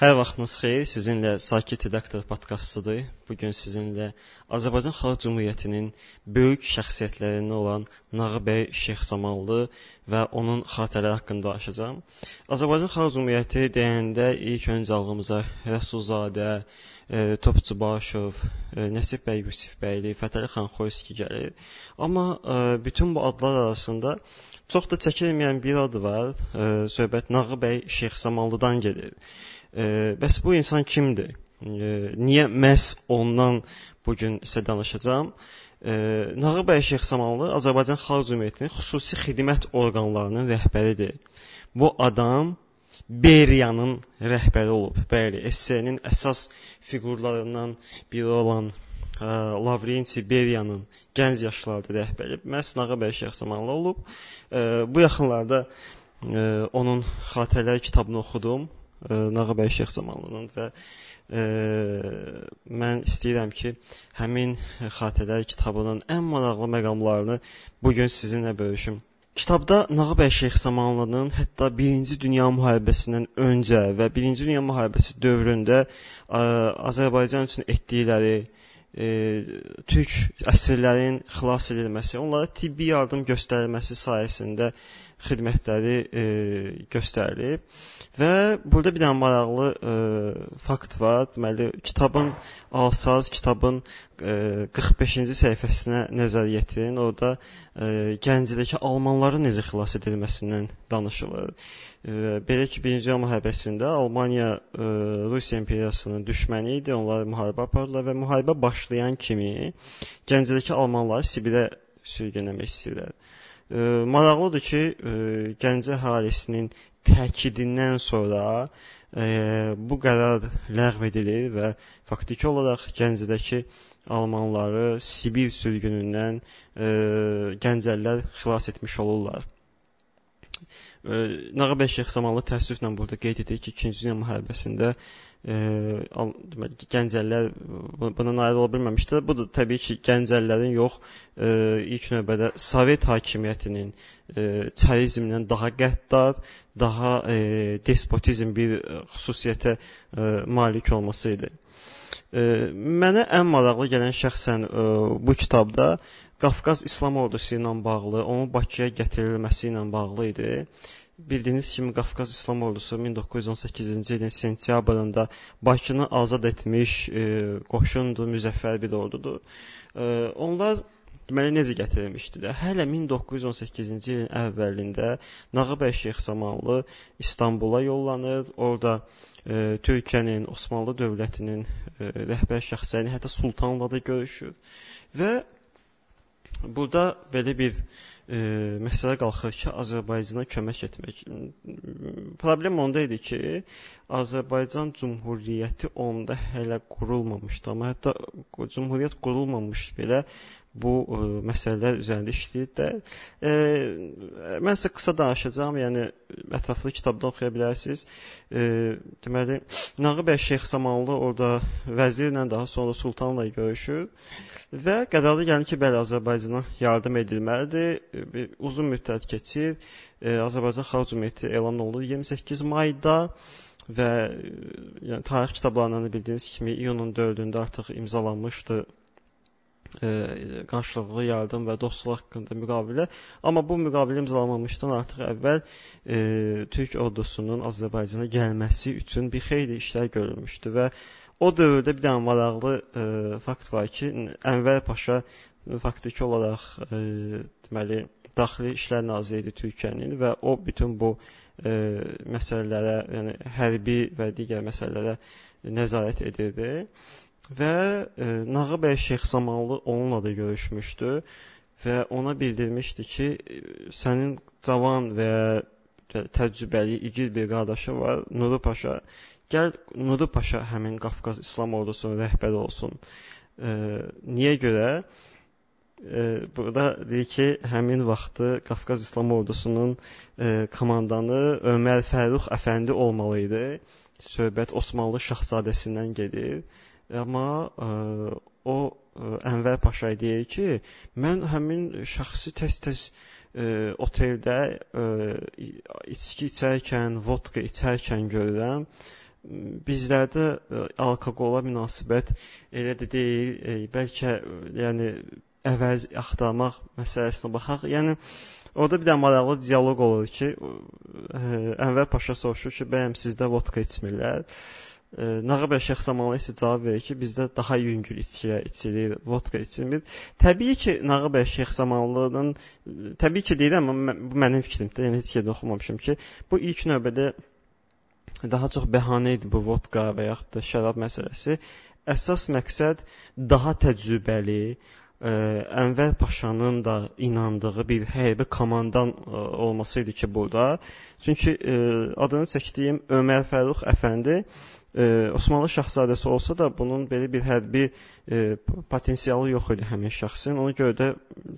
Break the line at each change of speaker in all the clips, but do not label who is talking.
Hər vaxtınız xeyir. Sizinlə Sakit Redaktor podkastıdır. Bu gün sizinlə Azərbaycan Xalq Cümhuriyyətinin böyük şəxsiyyətlərindən olan Nağı bəy Şeyxsamanlı və onun xatirələri haqqında danışacağam. Azərbaycan Xalq Cümhuriyyəti deyəndə ilk öncə ağlımıza Rəsulzadə, e, Topçubaşov, e, Nəsib bəy Yusifbəyli, Fətəli xan Xoyski gəlir. Amma e, bütün bu adlar arasında çox da çəkilməyən bir adı var. E, söhbət Nağı bəy Şeyxsamanlıdan gedir. E, bəs bu insan kimdir? E, niyə məhz ondan bu gün sizə danışacağam? E, Nağı bəy Şeyxsamanlı Azərbaycan Xalq Cümhuriyyətinin xüsusi xidmət orqanlarının rəhbəridir. Bu adam Beriyanın rəhbəri olub. Bəli, SSR-nin əsas fiqurlarından biri olan ə, Lavrenti Beriyanın gənc yaşlarda rəhbəri məhz Nağı bəy Şeyxsamanlı olub. Ə, bu yaxınlarda ə, onun xatirələri kitabını oxudum. Nağabəy Şeyx zamanının və e, mən istəyirəm ki, həmin xatirələr kitabının ən maraqlı məqamlarını bu gün sizinlə bölüşüm. Kitabda Nağabəy Şeyx zamanlının hətta 1-ci Dünya müharibəsindən öncə və 1-ci Dünya müharibəsi dövründə ə, Azərbaycan üçün etdikləri e, türk əsirlərin xilas edilməsi, onlara tibbi yardım göstərilməsi sayəsində xidmətləri e, göstərilib. Və burada bir dənə maraqlı e, fakt var. Deməli, kitabın alsaz, kitabın e, 45-ci səhifəsinə nəzər yetirin. Orada e, Gəncədəki almanların necə xilas edilməsindən danışılır. E, belə ki, 1-ci Dünya müharibəsində Almaniya e, Rusiya imperiyasının düşməni idi. Onlar müharibə apardılar və müharibə başlayan kimi Gəncədəki almanları Sibirə sürgünləmək istəyirlər. Maraqlıdır ki, e, Gəncə əhalisinin təkidindən sonra e, bu qərar ləğv edilir və faktiki olaraq Gəncədəki almanları Sibir sürgünündən e, Gəncəlilər xilas etmiş olurlar. E, Nağabəy Şeyxsamanlı təəssüflə burada qeyd edir ki, 2-ci Dünya müharibəsində e, deməli Gəncəllər bundan ayrı ola bilməmişdi. Bu da təbii ki, Gəncəllərin yox, e, ilk növbədə Sovet hakimiyyətinin e, çarizmdən daha qəddar, daha e, despotizm bir xüsusiyyətə e, malik olması idi. E, mənə ən maraqlı gələn şəxsən e, bu kitabda Qafqaz İslam ordusu ilə bağlı, onun Bakıya gətirilməsi ilə bağlı idi. Bildiyiniz kimi Qafqaz İslam Ordusu 1918-ci ilin sentyabrında Bakını azad etmiş e, qoşundur, müzəffər bir ordudur. E, onlar deməli necə gətirilmişdi də? Hələ 1918-ci ilin əvvəlində Nağabəy Şeyxsamanlı İstanbula yollanır. Orada e, Türkiyənin, Osmanlı dövlətinin e, rəhbər şəxsləri, hətta sultanla da görüşür. Və burada belə bir e, məsələ qalxır ki, Azərbaycana kömək etmək. Problem onda idi ki, Azərbaycan Cümhuriyyəti onda hələ qurulmamışdı, amma hətta Cümhuriyyət qurulmamış belə bu ə, e, məsələlər üzərində işləyir də. E, mən sizə qısa danışacağam, yəni ətraflı kitabda oxuya bilərsiniz. E, deməli, Nağı bəy Şeyxsamanlı orada vəzirlə, daha sonra sultanla görüşür və qərara gəlir ki, bəli Azərbaycana yardım edilməlidir. Bir uzun müddət keçir. E, Azərbaycan Xalq Cümhuriyyəti elan olundu 28 mayda və yəni tarix kitablarından da bildiyiniz kimi iyunun 4-də artıq imzalanmışdı e, qarşılıqlı yardım və dostluq haqqında müqavilə. Amma bu müqavilə imzalanmamışdan artıq əvvəl e, Türk ordusunun Azərbaycana gəlməsi üçün bir xeyli işlər görülmüşdü və o dövrdə bir dənə maraqlı e, fakt var ki, Ənvər Paşa faktiki olaraq e, deməli Daxili İşlər Naziri idi Türkiyənin və o bütün bu e, məsələlərə, yəni hərbi və digər məsələlərə nəzarət edirdi və e, Nağı bəy Şeyxsamanlı onunla da görüşmüşdü və ona bildirmişdi ki, sənin cavan və təcrübəli igid bir qardaşı var, Nuru Paşa. Gəl Nuru Paşa həmin Qafqaz İslam ordusunun rəhbəri olsun. E, niyə görə? E, burada deyir ki, həmin vaxtı Qafqaz İslam ordusunun e, komandanı Ömər Fərux əfəndi olmalı idi. Söhbət Osmanlı şahzadəsindən gedir. Amma ə, e, o ə, e, Ənvər Paşa deyir ki, mən həmin şəxsi tez-tez ə, oteldə ə, içki içərkən, vodka içərkən görürəm bizlərdə ə, alkoqola münasibət elə də deyil. Ə, bəlkə yəni əvəz axtarmaq məsələsinə baxaq. Yəni orada bir də maraqlı dialoq olur ki, ə, Ənvər Paşa soruşur ki, bəyəm sizdə vodka içmirlər? Nağabəy Şeyx Zamanlı isə cavab verir ki, bizdə daha yüngül içkilə içilir, vodka içilmir. Təbii ki, Nağabəy Şeyx Zamanlının təbii ki deyirəm, amma bu mənim fikrimdir. Yəni heç yerdə oxumamışam ki, bu ilk növbədə daha çox bəhanə idi bu vodka və yaxud da şərab məsələsi. Əsas məqsəd daha təcrübəli, ə, Ənvər Paşanın da inandığı bir hərbi komandan ə, olması idi ki, burada. Çünki ə, adını çəkdiyim Ömər Fərux əfəndi e, Osmanlı şahzadəsi olsa da bunun belə bir hərbi e, potensialı yox idi həmin şəxsin. Ona görə də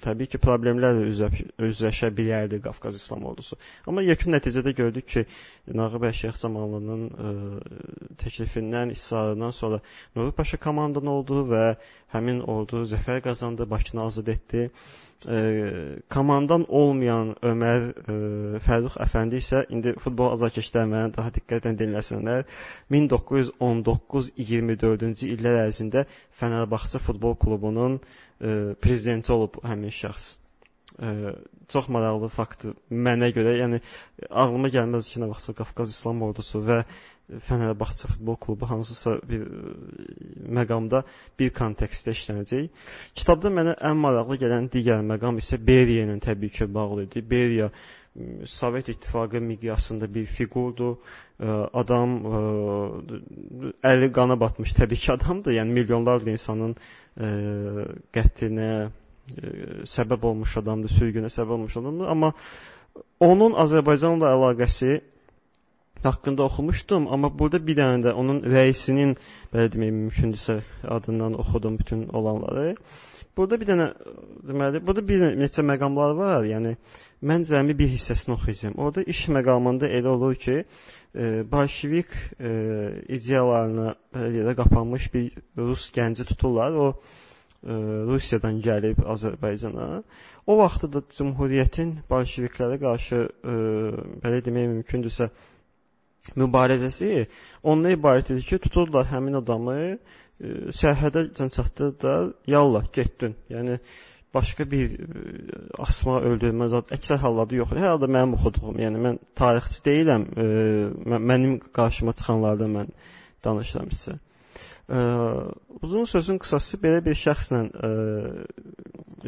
təbii ki, problemlərlə üzə, üzləşə bilərdi Qafqaz İslam ordusu. Amma yekun nəticədə gördük ki, Nağıbəy Şeyx Zamanlının e, təklifindən, israrından sonra Nuru Paşa komandan oldu və həmin ordu zəfər qazandı, Bakını azad etdi e, komandan olmayan Ömər e, Fərux əfəndi isə indi futbol azarkeşlər məni daha diqqətlə dinləsinlər. 1919-24-cü illər ərzində Fənərbağçı futbol klubunun e, prezidenti olub həmin şəxs. E, çox maraqlı faktdır mənə görə. Yəni ağlıma gəlməz ki, nə vaxtsa Qafqaz İslam ordusu və Fənərbağçı futbol klubu hansısa bir e, məqamda bir kontekstdə işlənəcək. Kitabda mənə ən maraqlı gələn digər məqam isə Beriya ilə təbii ki, bağlı idi. Beriya Sovet İttifaqı miqyasında bir fiqurdur. E, adam e, əli qana batmış təbii ki, adamdır. Yəni milyonlarla insanın qətlinə səbəb olmuş adamdır, sürgünə səbəb olmuş adamdır. Amma onun Azərbaycanla əlaqəsi haqqında oxumuşdum, amma burada bir dənə də onun rəisinin, belə demək mümkündürsə, adından oxudum bütün olanları. Burada bir dənə deməli, burada bir neçə məqamlar var. Yəni mən cəmi bir hissəsini oxuyacağam. Orada iş məqamında elə olur ki, e, bolşevik e, ideyalarına belə qapanmış bir rus gənci tuturlar. O e, Rusiyadan gəlib Azərbaycana. O vaxtda da cümhuriyyətin bolşeviklərə qarşı e, belə demək mümkündürsə mübarizəsi ondan ibarət idi ki, tuturdular həmin adamı, e, sərhədə can çatdırdılar, yallah, getdin. Yəni başqa bir e, asma, öldürmə zad əksər hallarda yox. Hər halda mənim oxuduğum, yəni mən tarixçi deyiləm, e, mənim qarşıma çıxanlardan mən danışıram sizə. Ə, uzun sözün qısası belə bir şəxslə ə,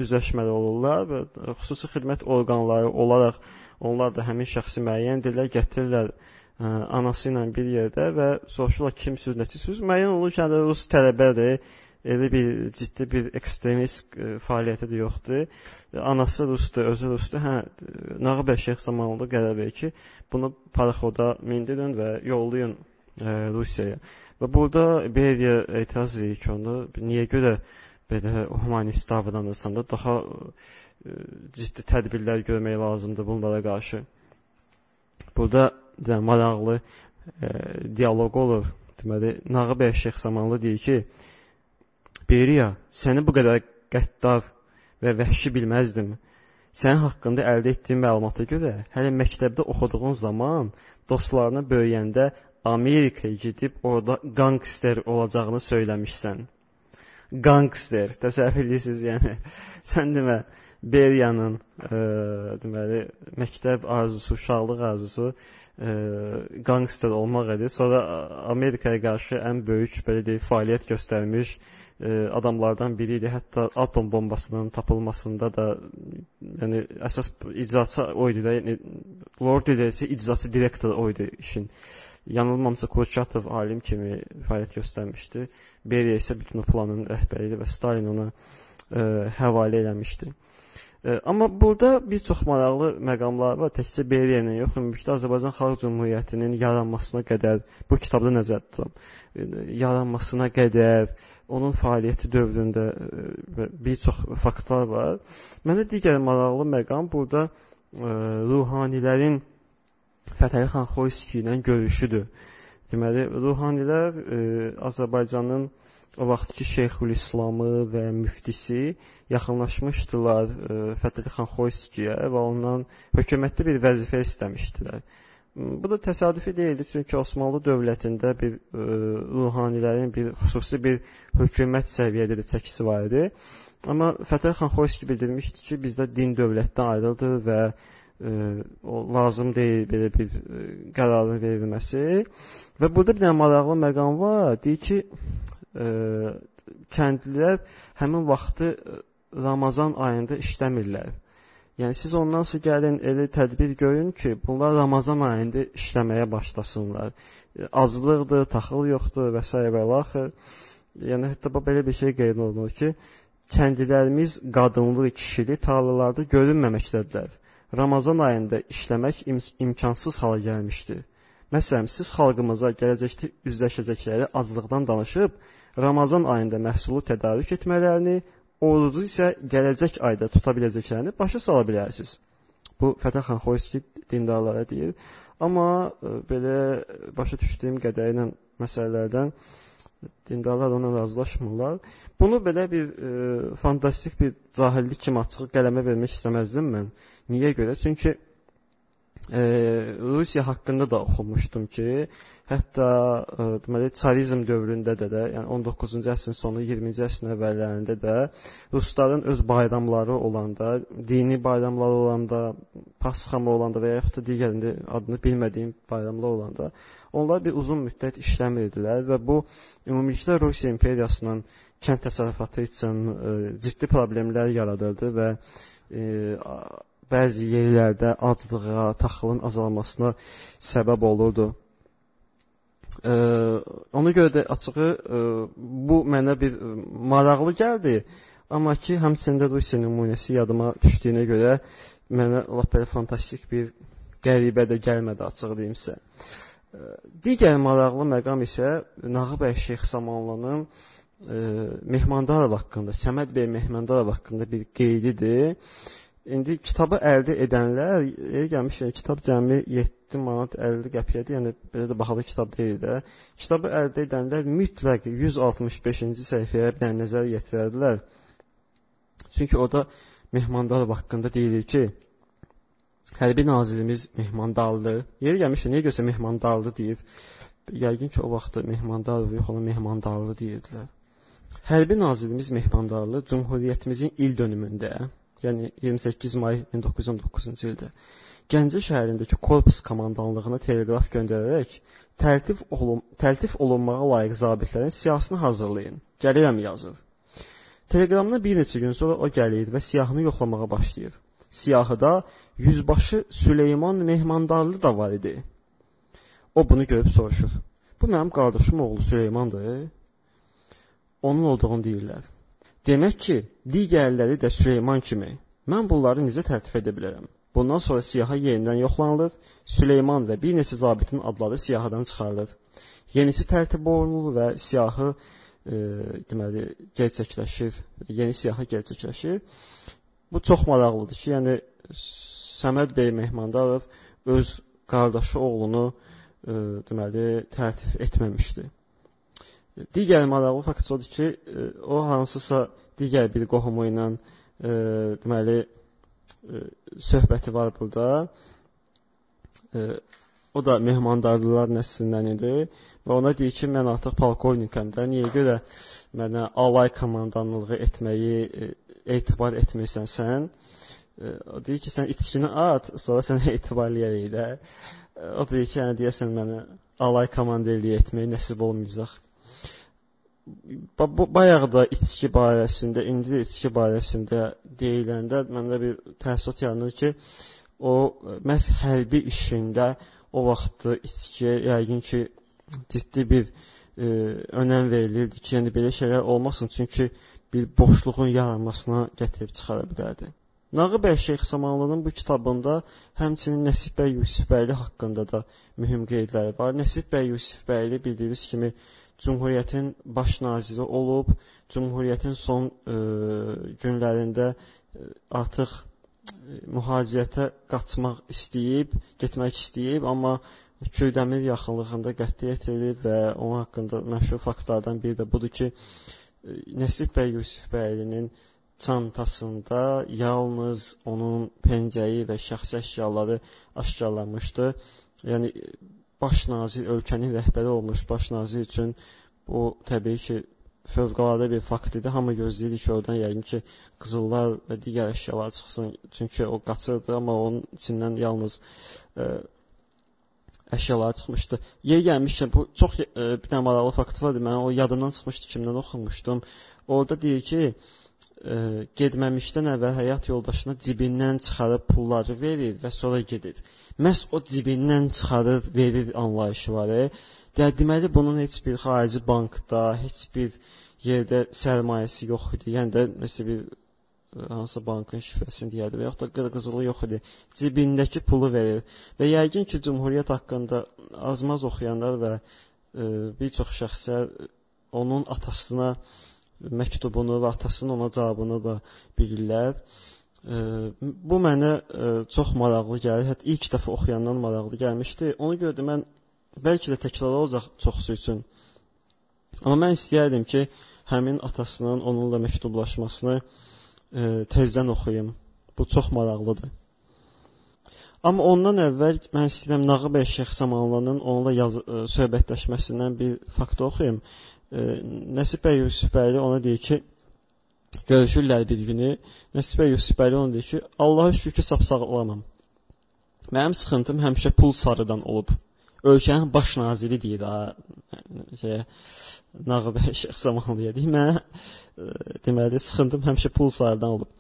üzləşməli olurlar və xüsusi xidmət orqanları olaraq onlar da həmin şəxsi müəyyəndirlər, gətirirlər ə, anası ilə bir yerdə və soruşurlar kimsiniz, nəçisiniz? Müəyyən olur ki, yəni rus tələbədir. Elə bir ciddi bir ekstremist ə, fəaliyyəti də yoxdur. Anası rusdur, özü rusdur. Hə, Nağıbəy Şeyx zamanında qərar verir ki, bunu paraxoda mindirin və yollayın ə, Rusiyaya. Və burada Beriya etiraz edir ki, onu niyə görə belə humanist davranırsan da daha ə, ciddi tədbirlər görmək lazımdır bunlara qarşı. Burada də maraqlı e, dialoq olur. Deməli, Nağıbəy Şeyx Zamanlı deyir ki, Beriya, səni bu qədər qəddar və vəhşi bilməzdim. Sənin haqqında əldə etdiyim məlumata görə, hələ məktəbdə oxuduğun zaman dostlarına böyüyəndə Amerikaya gedib orada gangster olacağını söyləmişsən. Gangster, təsəvvür edirsiniz, yəni sən demə Beriyanın e, deməli məktəb arzusu, uşaqlıq arzusu e, gangster olmaq idi. Sonra Amerikaya qarşı ən böyük belə deyək fəaliyyət göstərmiş e, adamlardan biri idi. Hətta atom bombasının tapılmasında da yəni əsas icraçı o idi də. Yəni Lord Dilesi icraçı direktor o idi işin. Yanılmamsa Kurçatov alim kimi fəaliyyət göstərmişdi. Beriya isə bütün o planın rəhbəri idi və Stalin ona ə, həvalə eləmişdi. Amma burada bir çox maraqlı məqamlar var. Təkcə Beriya ilə yox, ümumilikdə Azərbaycan Xalq Cümhuriyyətinin yaranmasına qədər bu kitabda nəzərdə tuturam. Yaranmasına qədər, onun fəaliyyəti dövründə bir çox faktlar var. Mənə digər maraqlı məqam burada ruhanilərin Fətəli xan Xoyski ilə görüşüdür. Deməli, ruhanilər Azərbaycanın o vaxtki Şeyxülislamı və müftisi yaxınlaşmışdılar e, Fətəli xan Xoyskiyə və ondan hökumətdə bir vəzifə istəmişdilər. Bu da təsadüfi deyildi, çünki Osmanlı dövlətində bir ə, e, ruhanilərin bir xüsusi bir hökumət səviyyədə də çəkisi var idi. Amma Fətəli xan Xoyski bildirmişdi ki, bizdə din dövlətdən ayrıldı və ə, e, o lazım deyil belə bir ə, qərarın verilməsi. Və burada bir dənə maraqlı məqam var. Deyir ki, ə, kəndlilər həmin vaxtı Ramazan ayında işləmirlər. Yəni siz ondan sonra gəlin elə tədbir görün ki, bunlar Ramazan ayında işləməyə başlasınlar. Azlıqdır, taxıl yoxdur və s. və axır. Yəni hətta belə bir şey qeyd olunur ki, kəndilərimiz qadınlı, kişili tarlalarda görünməməkdədirlər. Ramazan ayında işləmək im imkansız hala gəlmişdir. Məsələn, siz xalqımıza gələcəkdə üzləşəcəkləri aclıqdan danışıb, Ramazan ayında məhsulu tədarük etmələrini, orucu isə gələcək ayda tuta biləcəklərini başa sala bilərsiniz. Bu Fətəxan Xoyski dindarlara deyir. Amma e, belə başa düşdüyüm qədəriylə məsələlərdən dindarlar ona razılaşmırlar. Bunu belə bir e, fantastik bir cahillik kimi açıq qələmə vermək istəməzdim mən. Niyə görə? Çünki ə, Rusiya haqqında da oxumuşdum ki, Hətta e, deməli çarizm dövründə də də, yəni 19-cu əsrin sonu, 20-ci əsrin əvvəllərində də rusların öz bayramları olanda, dini bayramları olanda, Pasxamı olanda və yaxud da digərində adını bilmədiyim bayramlar olanda onlar bir uzun müddət işləmirdilər və bu ümumilikdə Rusiya imperiyasının kənd təsərrüfatı üçün e, ciddi problemlər yaradırdı və e, bəzi yerlərdə aclığa, taxılın azalmasına səbəb olurdu. Ə, ona görə də açığı ə, bu mənə bir maraqlı gəldi. Amma ki, həmçində Rusiya nümunəsi yadıma düşdüyünə görə mənə lap belə fantastik bir qəribə də gəlmədi açıq deyimsə. Digər maraqlı məqam isə Nağıbəy Şeyx Samanlının Mehmandarov haqqında, Səməd bəy Mehmandarov haqqında bir qeydidir. İndi kitabı əldə edənlər, yer gəlmişlər, kitab cəmi 7 manat 50 qəpiyyədir. Yəni belə də bahalı kitab deyil də. Kitabı əldə edənlər mütləq 165-ci səhifəyə bir dənə nəzər yetirərdilər. Çünki orada Mehmandarov haqqında deyilir ki, Hərbi nazirimiz Mehmandarlı. Yeri gəlmişlər, niyə görsə Mehmandarlı deyir. Yəqin ki, o vaxt Mehmandarov yox, ona Mehmandarlı deyirdilər. Hərbi nazirimiz Mehmandarlı Cümhuriyyətimizin il dönümündə yəni 28 may 1919-cu ildə Gəncə şəhərindəki korpus komandanlığına teleqraf göndərərək təltif olun təltif olunmağa layiq zabitlərin siyahısını hazırlayın. Gəlirəm yazır. Teleqramdan bir neçə gün sonra o gəlir və siyahını yoxlamağa başlayır. Siyahıda yüzbaşı Süleyman Mehmandarlı da var idi. O bunu görüb soruşur. Bu mənim qardaşım oğlu Süleymandır. Onun olduğunu deyirlər. Demək ki, digərləri də Süleyman kimi. Mən bunları necə tərtib edə bilərəm? Bundan sonra siyaha yenidən yoxlanılır. Süleyman və bir neçə zabitin adları siyahadan çıxarılır. Yenisi tərtib olunur və siyahı e, deməli gerçəkləşir. Yeni siyahı gerçəkləşir. Bu çox maraqlıdır ki, yəni Səməd bəy Mehmandarov öz qardaşı oğlunu e, deməli tərtib etməmişdi. Digər maraqlı fakt odur ki, e, o hansısa digər bir qohumu ilə e, deməli e, söhbəti var burada. E, o da mehmandarlılar nəslindən idi və ona deyir ki, mən artıq polkovnikəm də. Niyə görə mənə alay komandanlığı etməyi e, etibar etmirsən sən? E, o deyir ki, sən içkini at, sonra sənə etibar eləyərik də. E, o deyir ki, yəni deyəsən mənə alay komandirliyi etmək nəsib olmayacaq bayaq da içki barəsində, indi də içki barəsində deyiləndə məndə bir təəssürat yaranır ki, o məhz hərbi işində o vaxt içkiyə yəqin ki, ciddi bir e, önəm verilirdi ki, yəni belə şeylər olmasın, çünki bir boşluğun yaranmasına gətirib çıxara bilərdi. Nağıbəy Şeyx Samanlının bu kitabında həmçinin Nəsib bəy Yusifbəyli haqqında da mühüm qeydləri var. Nəsib bəy Yusifbəyli bildiyiniz kimi Cümhuriyyətin baş naziri olub, Cümhuriyyətin son e, günlərində e, artıq e, mühacirətə qaçmaq istəyib, getmək istəyib, amma Kürdəmir yaxınlığında qətlə yetirilib və onun haqqında məşhur faktlardan biri də budur ki, Nəsib bəy Yusif bəylinin çantasında yalnız onun pencəyi və şəxsi əşyaları aşkarlanmışdı. Yəni baş nazir ölkənin rəhbəri olmuş baş nazir üçün bu təbii ki fövqəladə bir fakt idi. Hamı gözləyirdi ki, oradan yəqin ki, qızıllar və digər əşyalar çıxsın. Çünki o qaçırdı, amma onun içindən yalnız ə, əşyalar çıxmışdı. Yer gəlmişkən bu çox ə, bir dənə maraqlı fakt var idi. Mən o yadımdan çıxmışdı, kimdən oxumuşdum. Orada deyir ki, ə, getməmişdən əvvəl həyat yoldaşına cibindən çıxarıb pulları verir və sonra gedir. Məhz o cibindən çıxarır, verir anlayışı var. E? Deməli bunun heç bir xarici bankda, heç bir yerdə sərmayəsi yox idi. Yəni də məsəl bir e, hansısa bankın şifrəsini deyərdi və yaxud da qırqızılı yox idi. Cibindəki pulu verir. Və yəqin ki, Cümhuriyyət haqqında azmaz oxuyanlar və e, bir çox şəxslər onun atasına məktubunu və atasının ona cavabını da bilirlər. E, bu mənə e, çox maraqlı gəlir. Hətta ilk dəfə oxuyandan maraqlı gəlmişdi. Ona görə də mən bəlkə də təkrar olacaq çoxsu üçün. Amma mən istəyərdim ki, həmin atasının onunla məktublaşmasını e, tezdən oxuyum. Bu çox maraqlıdır. Amma ondan əvvəl mən istəyirəm Nağıbəy Şeyx Samanlının onunla yazı, e, söhbətləşməsindən bir fakt oxuyum. E, Nəsib bəy Yusufbəyli ona deyir ki, görüşürlər bir günü. Nəsib bəy Yusufbəyli ona deyir ki, Allaha şükür ki, sapsağlamam. Mənim sıxıntım həmişə pul sarıdan olub ölkənin baş naziri deyir ha şey Nağıbəy Şeyx Zamanlıya demə deməli sıxıntım həmişə pul sayıdan olub.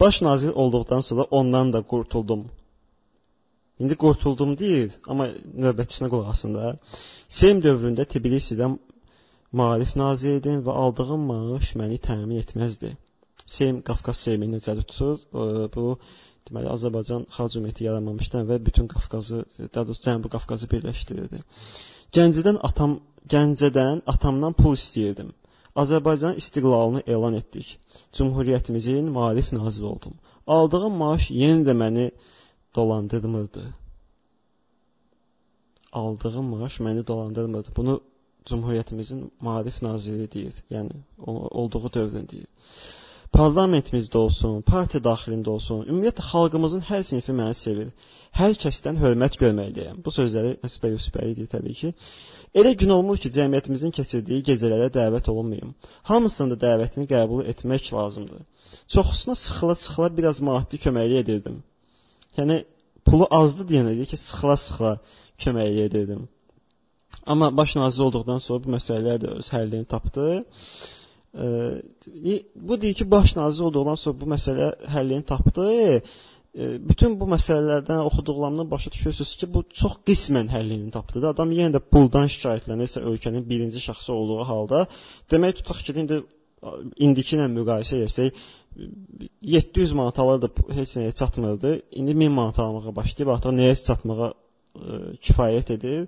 Baş nazir olduqdan sonra ondan da qurtuldum. İndi qurtuldum deyil, amma növbətçisinə qulaq asın da. Seyim dövründə Tbilisidən maarif naziri idim və aldığım maaş məni təmin etməzdi. Seyim Qafqaz Seymini nəzərdə tutur. Bu Deməli, Azərbaycan xalq cümhuriyyəti yaranmamışdan və bütün Qafqazı, daha doğrusu Cənubi Qafqazı birləşdirirdi. Gəncədən atam, Gəncədən atamdan pul istəyirdim. Azərbaycanın istiqlalını elan etdik. Cümhuriyyətimizin maarif naziri oldum. Aldığım maaş yenə də məni dolandırmırdı. Aldığım maaş məni dolandırmırdı. Bunu Cümhuriyyətimizin maarif naziri deyir. Yəni olduğu dövrün deyir parlamentimizdə olsun, partiya daxilində olsun, ümumiyyətlə xalqımızın hər sinfi məni sevir. Hər kəsdən hörmət görməkdəyəm. Bu sözləri Nəsibə Yusufbəy deyir təbii ki. Elə gün olmur ki, cəmiyyətimizin keçirdiyi gecələrə dəvət olunmayım. Hamısının da dəvətini qəbul etmək lazımdır. Çoxusuna sıxıla-sıxıla biraz maddi köməklik edirdim. Yəni pulu azdı deyənə deyir ki, sıxıla-sıxıla köməklik edirdim. Amma baş nazir olduqdan sonra bu məsələlər də öz həllini tapdı. E, bu deyir ki, baş nazir olduğundan sonra bu məsələ həllini tapdı. E, bütün bu məsələlərdən oxuduqlarımdan başa düşürsüz ki, bu çox qismən həllini tapdı da. Adam yenə də puldan şikayətlənirsə ölkənin birinci şəxsi olduğu halda, demək tutaq ki, indi indiki ilə müqayisə etsək 700 manat alırdı, heç nəyə çatmırdı. İndi 1000 manat almağa başlayıb, artıq nəyə çatmağa ə, kifayət edir,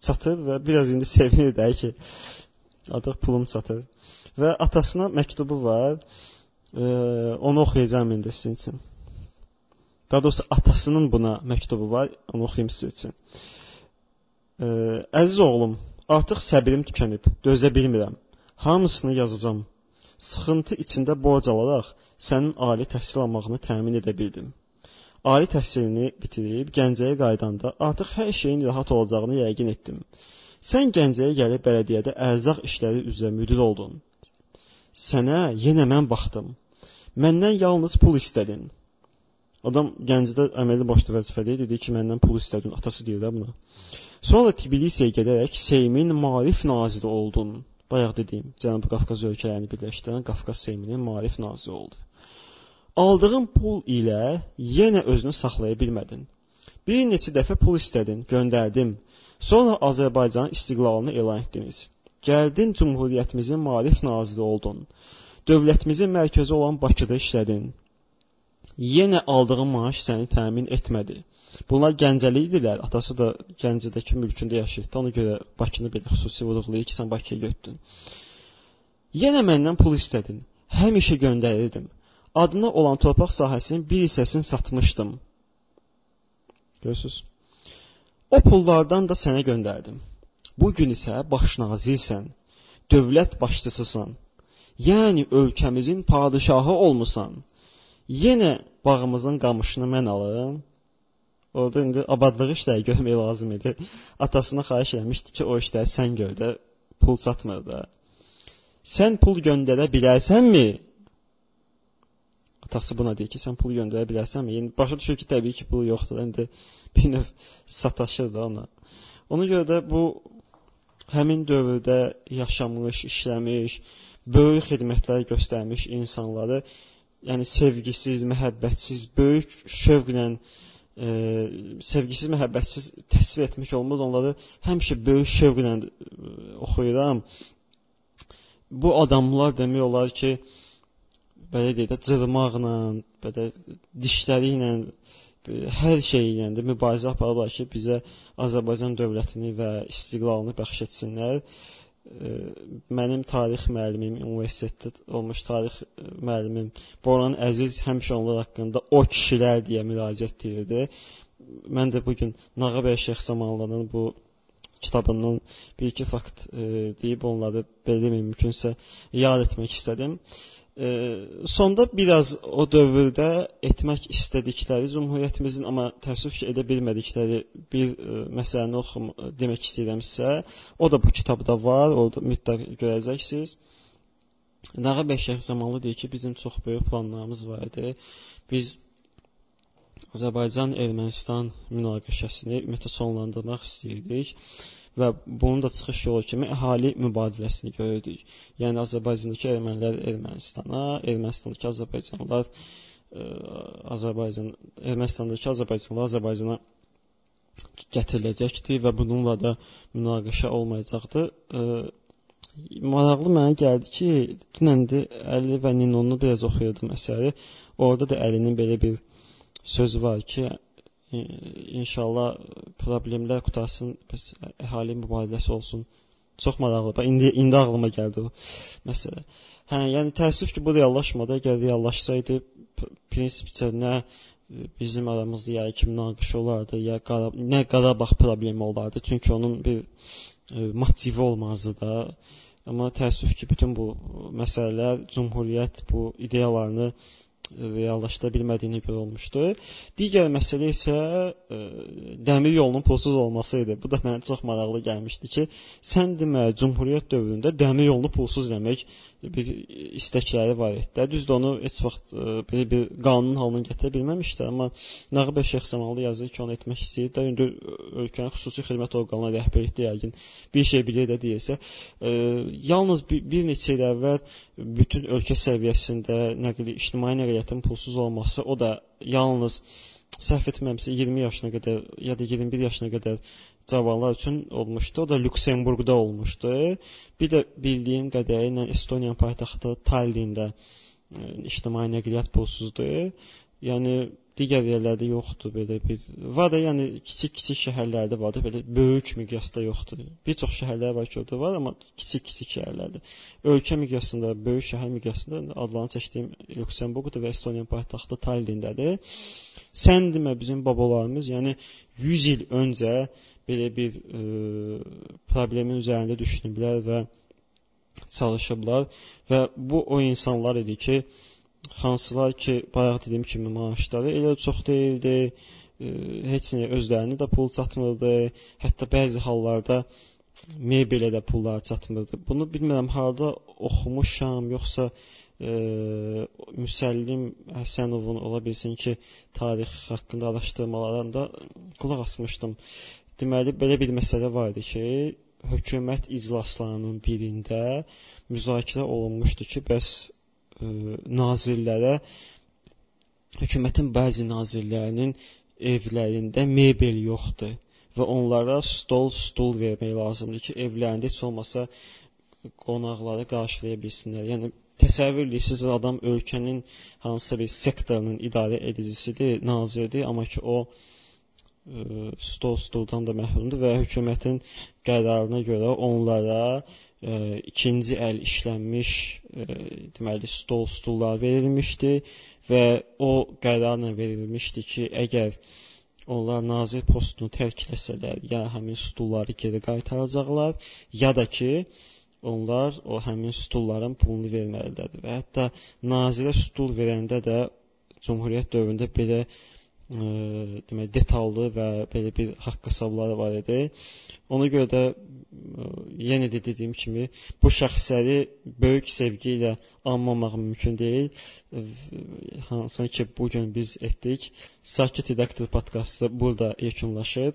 çatır və biraz indi sevinir də ki, artıq pulum çatır. Və atasına məktubu var. E, onu oxuyacağam indi sizin üçün. Daha doğrusu atasının buna məktubu var. Onu oxuyum sizin üçün. E, əziz oğlum, artıq səbrim tükənib. Dözə bilmirəm. Hamısını yazacağam. Sıxıntı içində borc alaraq sənin ali təhsil almağını təmin edə bildim. Ali təhsilini bitirib Gəncəyə qaydanda artıq hər şeyin rahat olacağını yəqin etdim. Sən Gəncəyə gəlib bələdiyyədə ərzaq işləri üzrə müdir oldun. Sənə yenə mən baxdım. Məndən yalnız pul istədin. Adam Gəncədə əməli başlı vəzifədə idi, dedi ki, məndən pul istədin. Atası deyir də buna. Sonra Tbilisiyə gedərək Seymin maarif naziri oldun. Bayaq dediyim, Cənubi Qafqaz ölkələrini birləşdirən Qafqaz Seyminin maarif naziri oldu. Aldığın pul ilə yenə özünü saxlaya bilmədin. Bir neçə dəfə pul istədin, göndərdim. Sonra Azərbaycanın istiqlalını elan etdiniz. Gəldin Cümhuriyyətimizin maarif naziri oldun. Dövlətimizin mərkəzi olan Bakıda işlədin. Yenə aldığın maaş səni təmin etmədi. Bunlar Gəncəli idilər. Atası da Gəncədəki mülkündə yaşayırdı. Ona görə Bakını belə xüsusi vurğulayır ki, sən Bakıya getdin. Yenə məndən pul istədin. Həmişə göndərirdim. Adına olan torpaq sahəsinin bir hissəsini satmışdım. Görürsüz? O pullardan da sənə göndərdim. Bu gün isə baş nazirsən, dövlət başçısısan. Yəni ölkəmizin padşahı olmusan. Yenə bağımızın qamışını mən alım. Orada indi abadlıq işləri görmək lazım idi. Atasına xahiş etmişdi ki, o işləri sən gör də, pul çatmır da. Sən pul göndərə bilərsənmi? Atası buna deyir ki, sən pul göndərə bilərsənmi? Yəni başa düşür ki, təbii ki, pulu yoxdur. İndi bir növ sataşır da ona. Ona görə də bu həmin dövrdə yaşamış, işləmiş, böyük xidmətlər göstərmiş insanları, yəni sevgisiz, məhəbbətsiz, böyük şövqlə e, sevgisiz, məhəbbətsiz təsvir etmək olmaz. Onları həmişə böyük şövqlə e, oxuyuram. Bu adamlar demək olar ki, belə deyək də cırmaqla, belə dişləri ilə hər şeyi ilə də mübarizə aparırlar ki, bizə Azərbaycan dövlətini və istiqlalını bəxş etsinlər. Mənim tarix müəllimim, universitetdə olmuş tarix müəllimim Boran Əziz həmişə onlar haqqında o kişilər deyə müraciət edirdi. Mən də bu gün Nağabəy Şeyx Samanlının bu kitabından bir-iki fakt e, deyib onları belə mümkünsə yad etmək istədim. E, sonda biraz o dövrdə etmək istədikləri Cümhuriyyətimizin amma təəssüf ki, edə bilmədikləri bir ə, e, məsələni oxum demək istəyirəmsə, o da bu kitabda var, orada mütləq görəcəksiniz. Nağa Bəşər zamanlı deyir ki, bizim çox böyük planlarımız var idi. Biz Azərbaycan-Ermənistan münaqişəsini ümumiyyətlə sonlandırmaq istəyirdik və bunun da çıxış yolu kimi əhali mübadiləsini görürdük. Yəni Azərbaycandakı ermənilər Ermənistana, Ermənistandakı Azərbaycanlılar ə, e, Azərbaycan Ermənistandakı Azərbaycanlılar Azərbaycana gətiriləcəkdi və bununla da münaqişə olmayacaqdı. Ə, e, maraqlı mənə gəldi ki, dünəndə Əli və Ninonu biraz oxuyurdum əsəri. Orada da Əlinin belə bir sözü var ki, inşallah problemlər qutarsın, bəs əhali mübadiləsi olsun. Çox maraqlıdır. İndi indi ağlıma gəldi o məsələ. Hə, yəni təəssüf ki, bu reallaşmadı. Əgər reallaşsaydı, prinsipcə nə bizim aramızda ya iki münaqişə olardı, ya Qara nə Qarabağ problemi olardı. Çünki onun bir e, motivi olmazdı da. Amma təəssüf ki, bütün bu məsələlər Cümhuriyyət bu ideyalarını reallaşdıra bilmədiyini görə olmuşdu. Digər məsələ isə ə, e, dəmir yolunun pulsuz olması idi. Bu da mənə çox maraqlı gəlmişdi ki, sən demə Cümhuriyyət dövründə dəmir yolunu pulsuz eləmək bir istəkləri var idi. Düzdür, onu heç vaxt e, belə bir qanun halına gətirə bilməmişdi, amma Nağıb Şeyx Səmanlı yazır ki, onu etmək istəyir də. İndi ölkənin xüsusi xidmət orqanları rəhbərlikdə yəqin bir şey bilir də deyəsə, ə, yalnız bir, bir neçə il əvvəl bütün ölkə səviyyəsində nəqli ictimai nəqliyyatın pulsuz olması, o da yalnız səhv etmirəmsə 20 yaşına qədər ya da 21 yaşına qədər cavanlar üçün olmuşdu. O da Lüksemburqda olmuşdu. Bir də bildiyim qədərilə Estoniya paytaxtı Tallində e, ictimai nəqliyyat pulsuzdur. Yəni digər yerlərdə yoxdur belə bir. Var da yəni kiçik-kiçik şəhərlərdə var da belə böyük miqyasda yoxdur. Bir çox şəhərlər var ki, orada var, amma kiçik-kiçik şəhərlərdə. Ölkə miqyasında, böyük şəhər miqyasında adlarını çəkdiyim Lüksemburqdur və Estoniya paytaxtı Tallinnədir. Sən demə bizim babalarımız, yəni 100 il öncə belə bir e, problemin üzərində düşünüblər və çalışıblar və bu o insanlar idi ki, hansılar ki, bayaq dediyim kimi maaşları elə çox deyildi, e, heç nə özlərinə də pul çatmırdı, hətta bəzi hallarda mebelə də pullar çatmırdı. Bunu bilmirəm harda oxumuşam, yoxsa e, Müsəllim Həsənovun ola bilsin ki, tarix haqqında araşdırmalarında qulaq asmışdım. Deməli, belə bir məsələ var idi ki, hökumət iclaslarının birində müzakirə olunmuşdu ki, bəs ə, e, nazirlərə hökumətin bəzi nazirlərinin evlərində mebel yoxdur və onlara stol, stul vermək lazımdır ki, evlərində heç olmasa qonaqları qarşılaya bilsinlər. Yəni təsəvvür edirsiniz, adam ölkənin hansısa bir sektorunun idarə edicisidir, nazirdir, amma ki o stol stuldan da məhrumdur və hökumətin qərarına görə onlara ə, e, ikinci əl işlənmiş ə, e, deməli stol stullar verilmişdi və o qərarla verilmişdi ki, əgər onlar nazir postunu tərk etsələr, ya həmin stulları geri qaytaracaqlar, ya da ki, onlar o həmin stulların pulunu verməlidirlər və hətta nazirə stul verəndə də Cümhuriyyət dövründə belə ə, demək detallı və belə bir haqq hesabları var idi. Ona görə də ə, yenə də dediyim kimi bu şəxsləri böyük sevgi ilə anmamaq mümkün deyil. Hansı ki bu gün biz etdik. Sakit redaktor podkastı burada yekunlaşır.